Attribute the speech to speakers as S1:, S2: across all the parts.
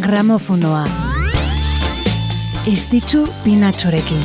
S1: gramofonoa. Ez ditzu pinatxorekin.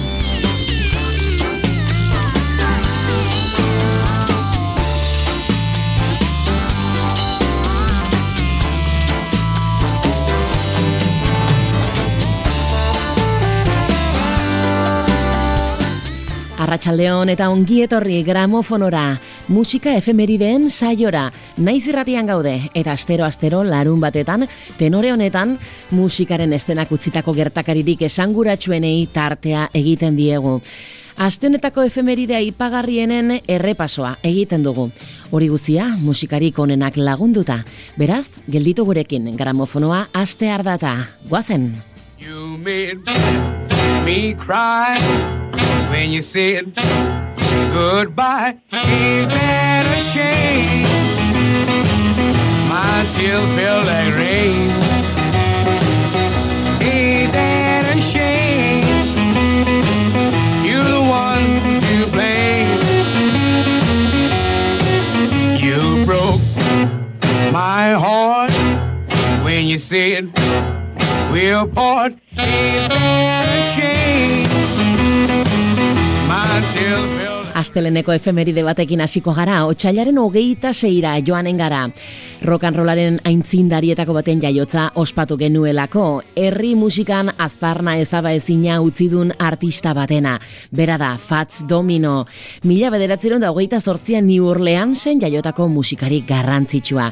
S2: Arratxaldeon eta ongietorri gramofonora, musika efemerideen saiora, naiz irratian gaude, eta astero-astero larun batetan, tenore honetan, musikaren estenak utzitako gertakaririk esanguratsuenei tartea egiten diegu. Aste honetako efemeridea ipagarrienen errepasoa egiten dugu. Hori guzia, musikarik onenak lagunduta. Beraz, gelditu gurekin gramofonoa aste ardata. Guazen! You made me cry when you said goodbye. Ain't that a shame? My tears feel like rain. Ain't that a shame? You're the one to blame. You broke my heart when you said we'll part. Ain't that a shame? Asteleneko efemeride batekin hasiko gara, otxailaren hogeita zeira joanen gara. Rollaren aintzindarietako baten jaiotza ospatu genuelako. Herri musikan aztarna ezaba ezina utzidun artista batena. Bera da, Fats Domino. Mila bederatzeron da hogeita sortzia New Orleansen jaiotako musikari garrantzitsua.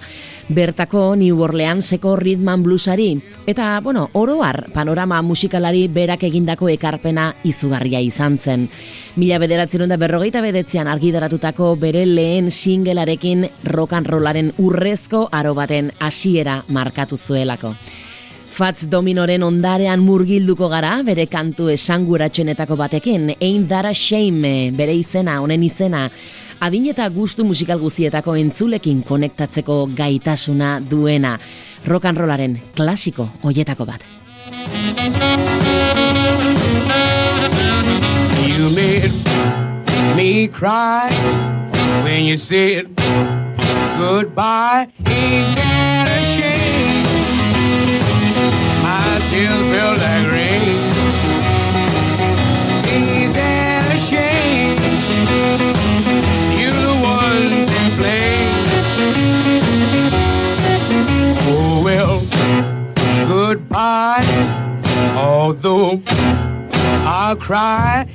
S2: Bertako New Orleanseko Rhythm Bluesari. Eta, bueno, oroar panorama musikalari berak egindako ekarpena izugarria izan zen. Mila bederatzeron da berrogeita bedetzean argidaratutako bere lehen singelarekin rollaren urrezko aro baten hasiera markatu zuelako. Fats Dominoren ondarean murgilduko gara, bere kantu esanguratxenetako batekin, Ain't That Shame, bere izena, honen izena, adin eta gustu musikal guzietako entzulekin konektatzeko gaitasuna duena, rock rollaren klasiko hoietako bat. Me cry when you said goodbye. Ain't that a shame? My tears feel like rain. Ain't that a shame? You're the one to blame. Oh well, goodbye. Although I'll cry,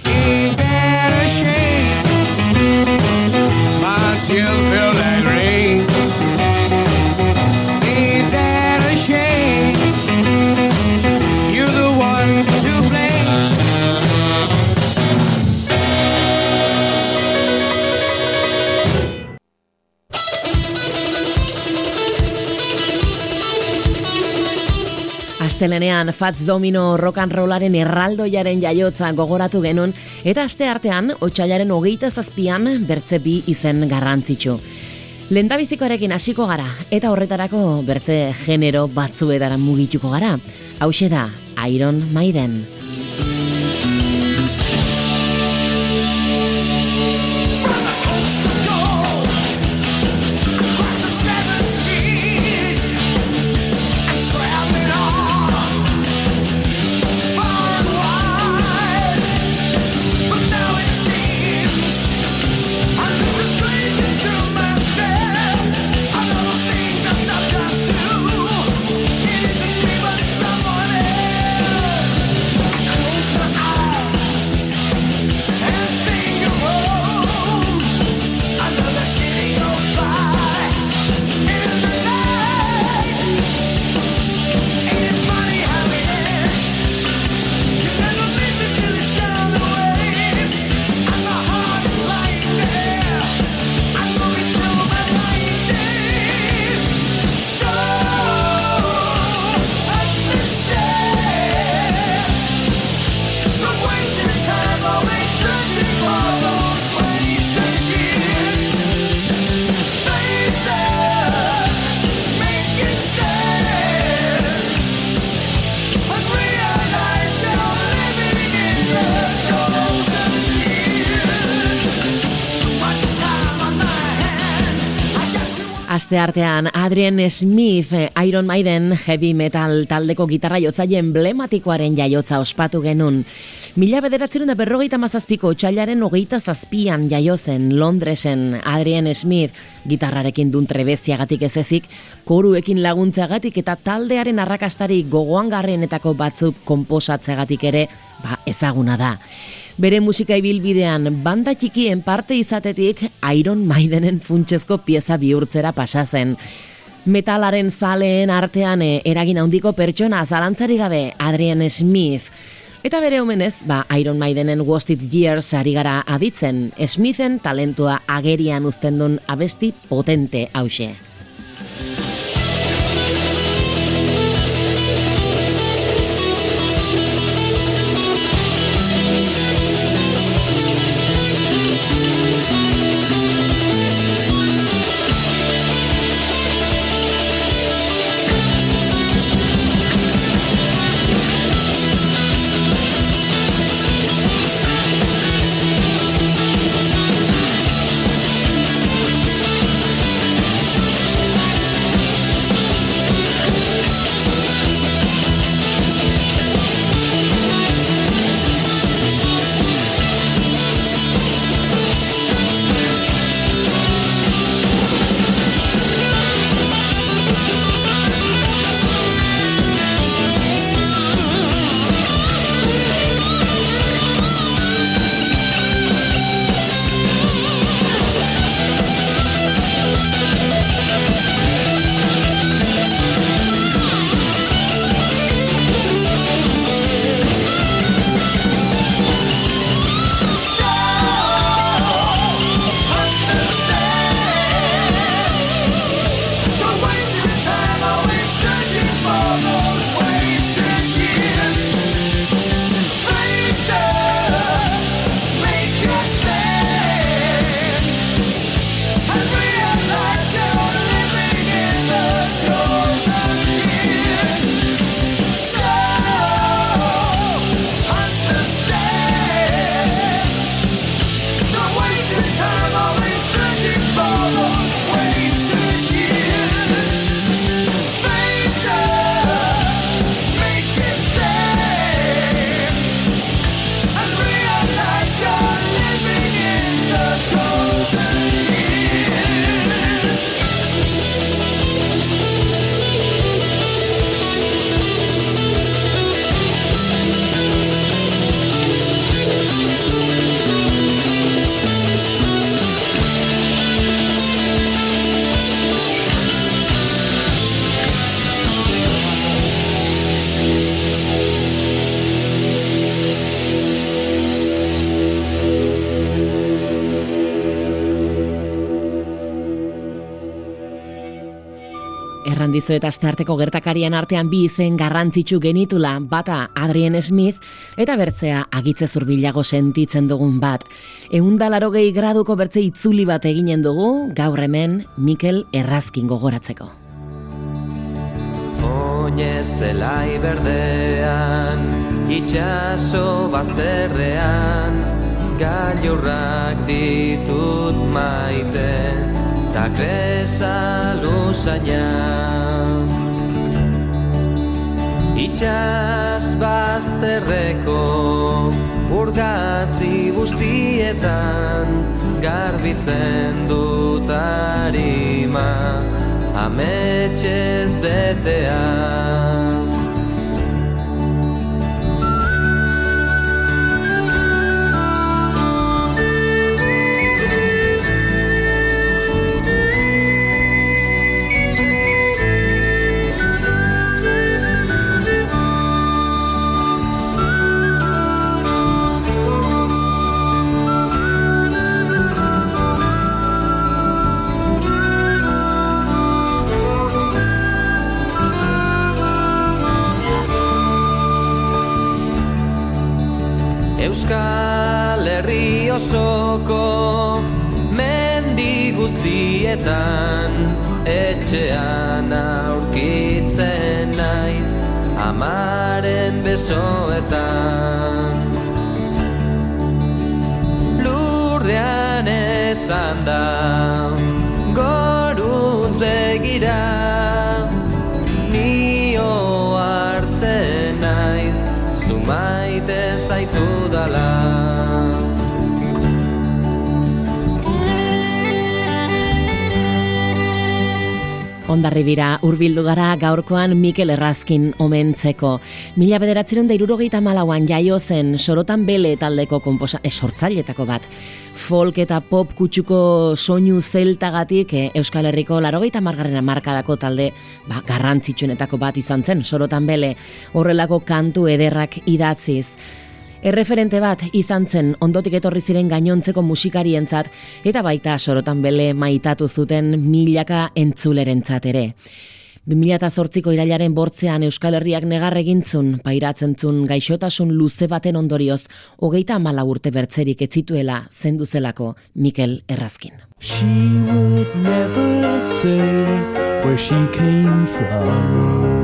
S2: Astelenean Fats Domino rock and rollaren erraldoiaren jaiotza gogoratu genuen eta aste artean otsailaren hogeita zazpian bertze bi izen garrantzitsu. Lentabizikoarekin hasiko gara eta horretarako bertze genero batzuetara mugituko gara. Hau da, Iron Maiden. Aste artean, Adrian Smith, Iron Maiden heavy metal taldeko gitarra jotzaile emblematikoaren jaiotza ospatu genun. Mila bederatzerun da berrogeita mazazpiko txailaren hogeita zazpian jaiozen Londresen Adrian Smith gitarrarekin dun trebeziagatik ez ezik, koruekin laguntzagatik eta taldearen arrakastari gogoan garrenetako batzuk komposatzeagatik ere ba, ezaguna da. Bere musika ibilbidean banda txikien parte izatetik Iron Maidenen funtsezko pieza bihurtzera pasa zen. Metalaren zaleen artean eh, eragin handiko pertsona zalantzari gabe Adrian Smith. Eta bere omenez, ba, Iron Maidenen Wasted Years ari gara aditzen, Smithen talentua agerian uzten duen abesti potente hause. Dizu eta aztearteko gertakarien artean bi izen garrantzitsu genitula bata Adrien Smith eta bertzea agitze zurbilago sentitzen dugun bat. Eundalaro gehi graduko bertze itzuli bat eginen dugu gaur hemen Mikel Errazkin gogoratzeko.
S3: Oinez zelai berdean, itxaso bazterrean, gailurrak ditut maiten, ta kresa luzaina Itxas bazterreko urgazi guztietan garbitzen dut harima ametxez betean begira.
S2: Ondarribira urbildu gara gaurkoan Mikel Errazkin omentzeko. Mila bederatzeren da irurogeita malauan jaio zen sorotan bele taldeko komposa, esortzailetako bat. Folk eta pop kutsuko soinu zeltagatik eh, Euskal Herriko larogeita margarren amarkadako talde ba, garrantzitsuenetako bat izan zen sorotan bele horrelako kantu ederrak idatziz. Erreferente bat izan zen ondotik etorri ziren gainontzeko musikarientzat eta baita sorotan bele maitatu zuten milaka entzulerentzat ere. 2008ko irailaren bortzean Euskal Herriak negar egintzun, pairatzen zun gaixotasun luze baten ondorioz, hogeita amala urte bertzerik etzituela zenduzelako Mikel Errazkin.
S4: She would never say where she came from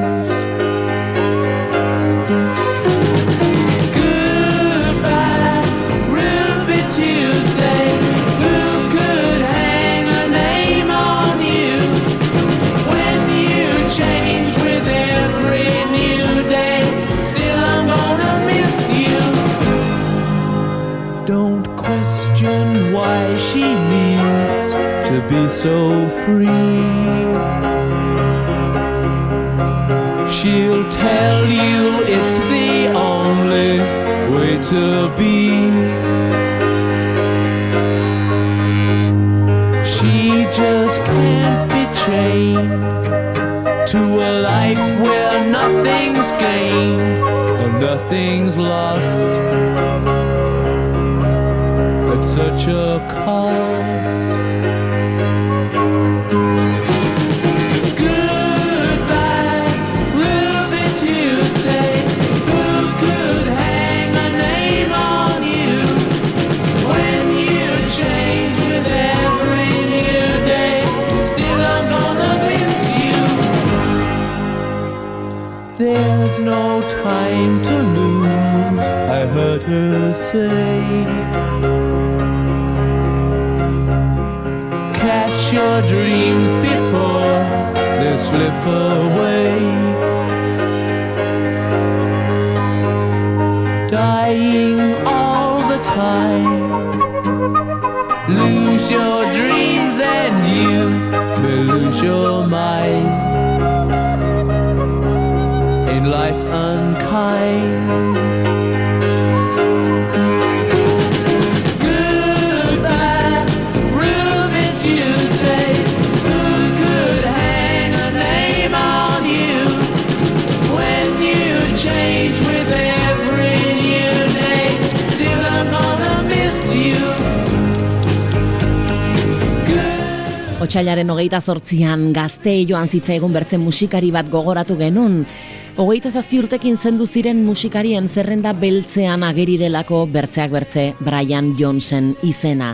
S4: Be so free. She'll tell you it's the only way to be. She just can't be chained to a life where nothing's gained and nothing's lost at such a cost. Her say Catch your dreams before they slip away
S2: Otsailaren hogeita zortzian gazte joan zitza egun bertzen musikari bat gogoratu genun. Hogeita zazpi urtekin zendu ziren musikarien zerrenda beltzean ageri delako bertzeak bertze Brian Johnson izena.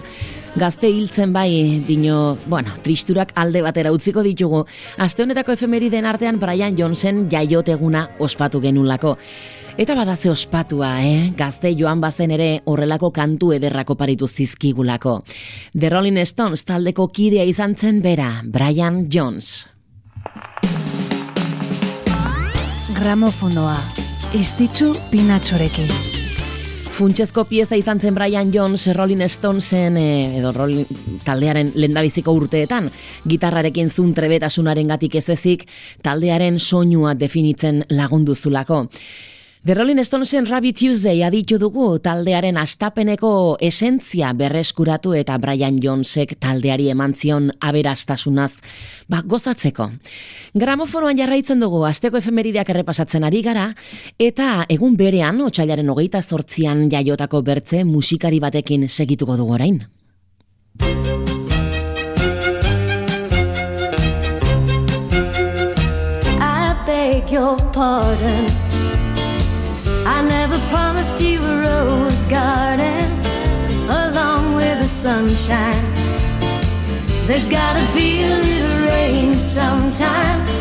S2: Gazte hiltzen bai, dino, bueno, tristurak alde batera utziko ditugu. Aste honetako efemeriden artean Brian Johnson jaioteguna ospatu genulako. Eta badaze ospatua, eh? Gazte joan bazen ere horrelako kantu ederrako paritu zizkigulako. The Rolling Stones taldeko kidea izan zen bera, Brian Jones.
S1: Gramofonoa, estitzu pinatxorekin.
S2: Funtsezko pieza izan zen Brian Jones Rolling Stonesen eh, edo Rolling taldearen lendabiziko urteetan gitarrarekin zun trebetasunaren gatik ez ezik taldearen soinua definitzen lagunduzulako. The Rolling Stonesen Rabbit Tuesday aditu dugu taldearen astapeneko esentzia berreskuratu eta Brian Jonesek taldeari eman zion aberastasunaz ba, gozatzeko. Gramofonoan jarraitzen dugu asteko efemerideak errepasatzen ari gara eta egun berean otxailaren hogeita zortzian jaiotako bertze musikari batekin segituko dugu orain.
S5: I beg your pardon I never promised you a rose garden, a sunshine. There's gotta be a little rain sometimes.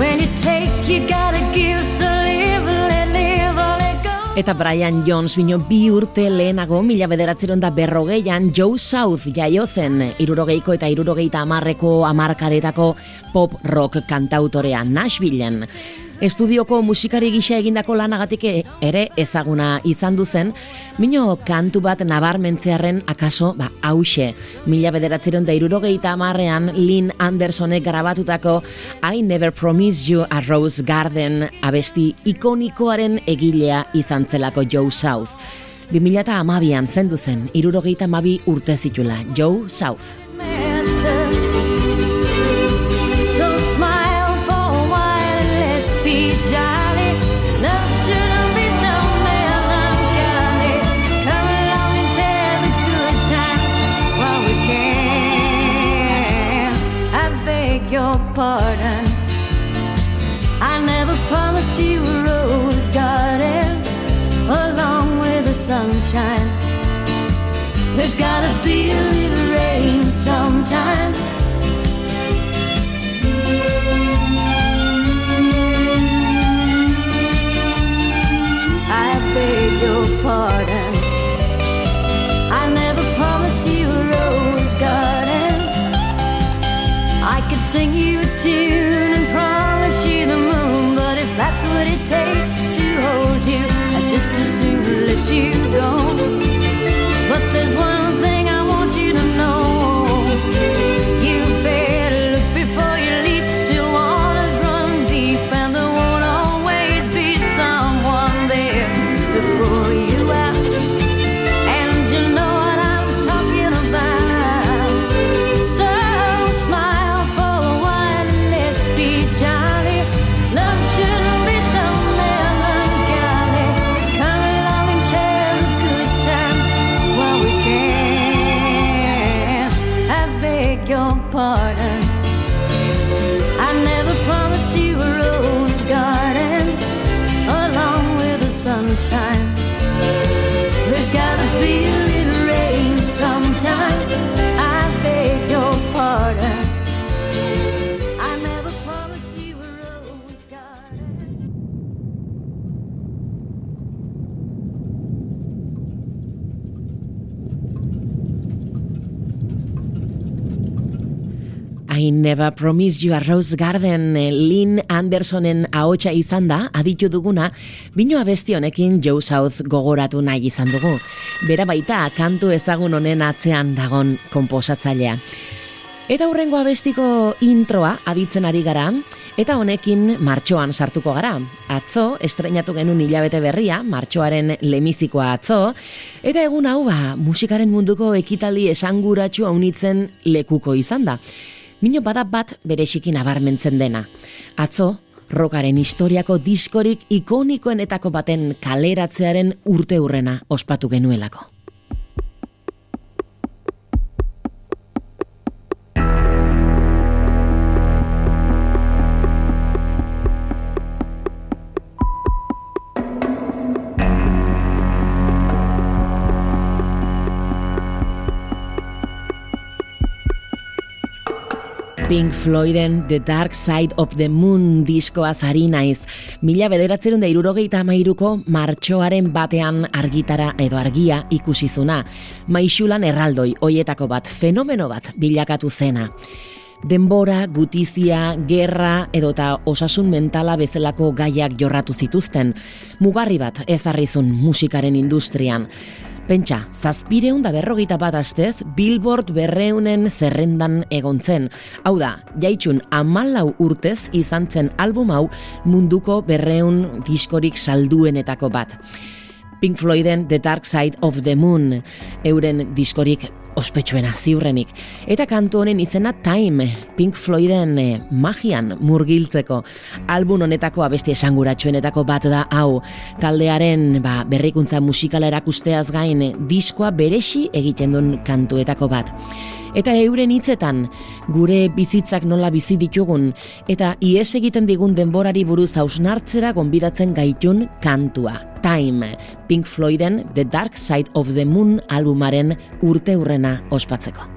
S5: When you take, you gotta give, so live, let live, or let go.
S2: Eta Brian Jones bino bi urte lehenago mila bederatzeron da berrogeian Joe South jaio zen irurogeiko eta irurogeita amarreko amarkadetako pop rock kantautorea Nashvilleen. Estudioko musikari gisa egindako lanagatik e- ere ezaguna izan duzen, mino kantu bat nabarmentzearen akaso ba, hause. Mila bederatzeron da irurogeita amarrean Lynn Andersonek grabatutako I Never Promise You a Rose Garden abesti ikonikoaren egilea izan zelako Joe South. 2008an zendu zen, irurogeita mabi urte zitula, Joe South.
S5: Sunshine. There's gotta be a little I never promise you a rose garden
S2: eh, Lynn Andersonen ahotsa izan da, aditu duguna, bino abesti honekin Joe South gogoratu nahi izan dugu. Bera baita, kantu ezagun honen atzean dagon komposatzailea. Eta hurrengo abestiko introa aditzen ari gara, eta honekin martxoan sartuko gara. Atzo, estrenatu genuen hilabete berria, martxoaren lemizikoa atzo, eta egun hau ba, musikaren munduko ekitaldi esanguratsu haunitzen lekuko izan da. Mino bada bat berexiki nabarmentzen dena. Atzo, rokaren historiako diskorik ikonikoenetako baten kaleratzearen urte hurrena ospatu genuelako. Pink Floyden The Dark Side of the Moon diskoaz ari naiz. Mila bederatzerun da irurogeita amairuko martxoaren batean argitara edo argia ikusizuna. Maixulan erraldoi, hoietako bat, fenomeno bat bilakatu zena. Denbora, gutizia, gerra edota osasun mentala bezalako gaiak jorratu zituzten. Mugarri bat ezarrizun musikaren industrian. Pentsa, zazpireun da berrogeita bat astez, Billboard berreunen zerrendan egontzen. Hau da, jaitxun amalau urtez izan zen album hau munduko berreun diskorik salduenetako bat. Pink Floyden The Dark Side of the Moon, euren diskorik ospetsuena ziurrenik. Eta kantu honen izena Time, Pink Floyden eh, magian murgiltzeko. Album honetako abesti esanguratsuenetako bat da hau. Taldearen ba, berrikuntza musikala erakusteaz gain diskoa beresi egiten duen kantuetako bat
S6: eta euren hitzetan gure bizitzak nola bizi ditugun eta ies egiten digun denborari buruz hausnartzera gonbidatzen gaitun kantua. Time, Pink Floyden The Dark Side of the Moon albumaren urte urrena ospatzeko.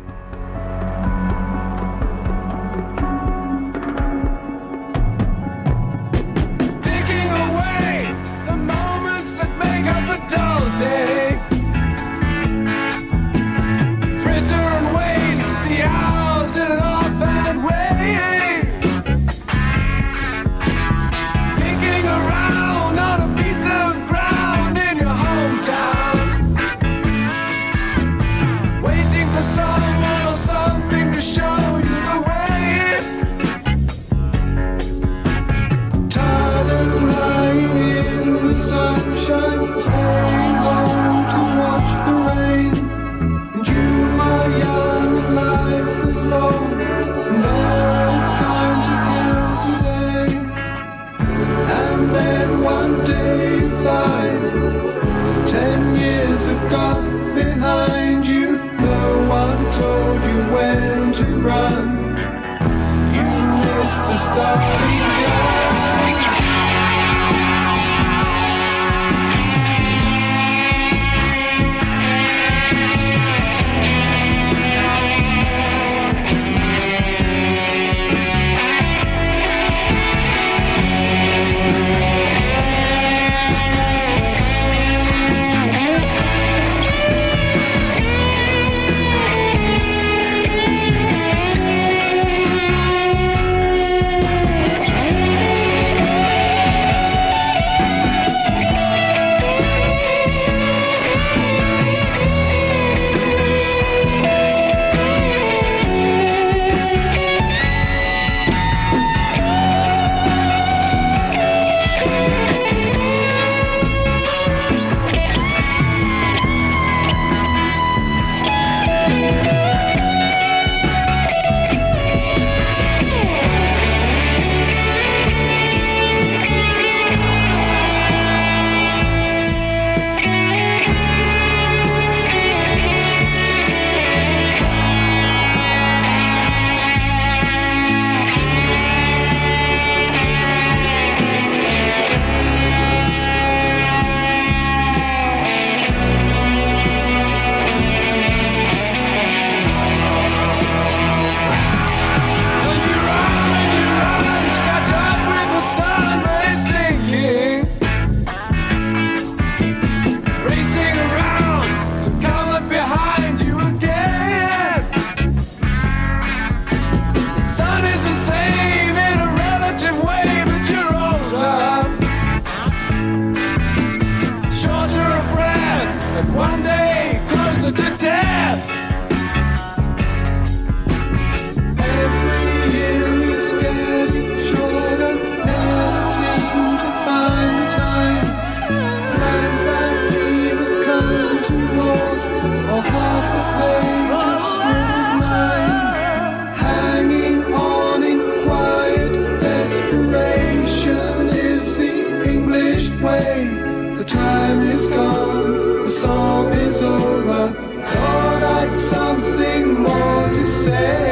S4: is gone, the song is over. Thought I'd something more to say.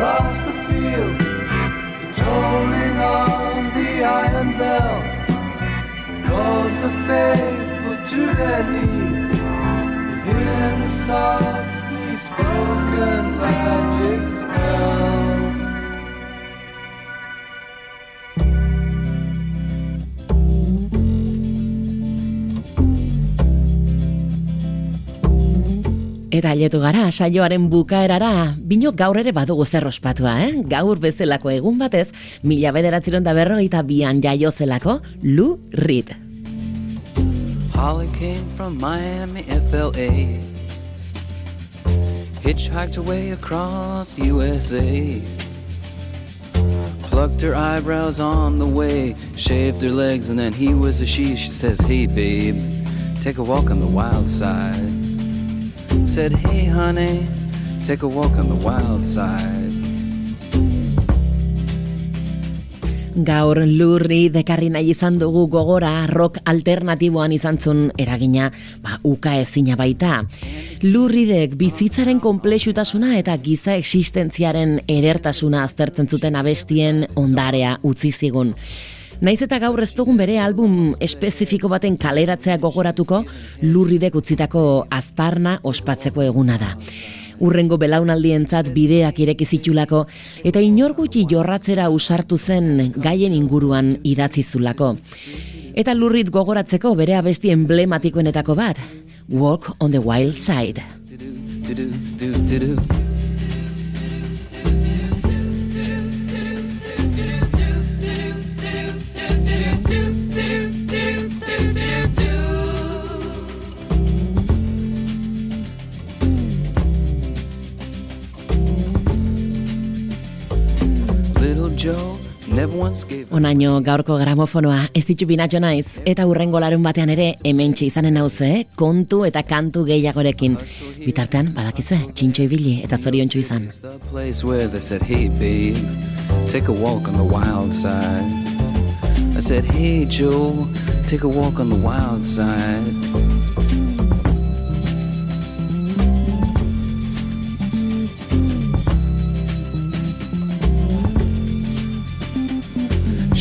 S4: across the field, tolling of the iron bell, calls the faithful to their knees. You hear the softly spoken magic.
S2: Eta aletu gara, saioaren bukaerara, bino gaur ere badugu zer ospatua, eh? Gaur bezalako egun batez, mila bederatziron da berrogeita bian jaio zelako, Lou Reed.
S7: Holly came from Miami, FLA. Hitchhiked away across USA. Plucked her eyebrows on the way, shaved her legs, and then he was a she. She says, Hey, babe, take a walk on the wild side. Said, Hey, honey, take a walk on the wild side.
S2: Gaur lurri dekarri nahi izan dugu gogora rock alternatiboan izan zun eragina ba, uka ezina baita. Lurridek bizitzaren konplexutasuna eta giza existentziaren edertasuna aztertzen zuten abestien ondarea utzi zigun. Naiz eta gaur ez dugun bere album espezifiko baten kaleratzea gogoratuko, lurridek utzitako aztarna ospatzeko eguna da urrengo belaunaldientzat bideak ireki zitulako eta inor gutxi jorratzera usartu zen gaien inguruan idatzi zulako. Eta lurrit gogoratzeko bere abesti emblematikoenetako bat, Walk on the Wild Side. Onaino gaurko gramofonoa ez ditu binatxo naiz, eta urrengo larun batean ere hementxe izanen nauzu, eh? kontu eta kantu gehiagorekin. Bitartean, badakizue, txintxo ibili eta zoriontsu izan.
S7: Take a walk on the wild side. I said, hey Joe, take a walk on the wild side.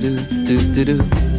S7: do, do, do, do, do.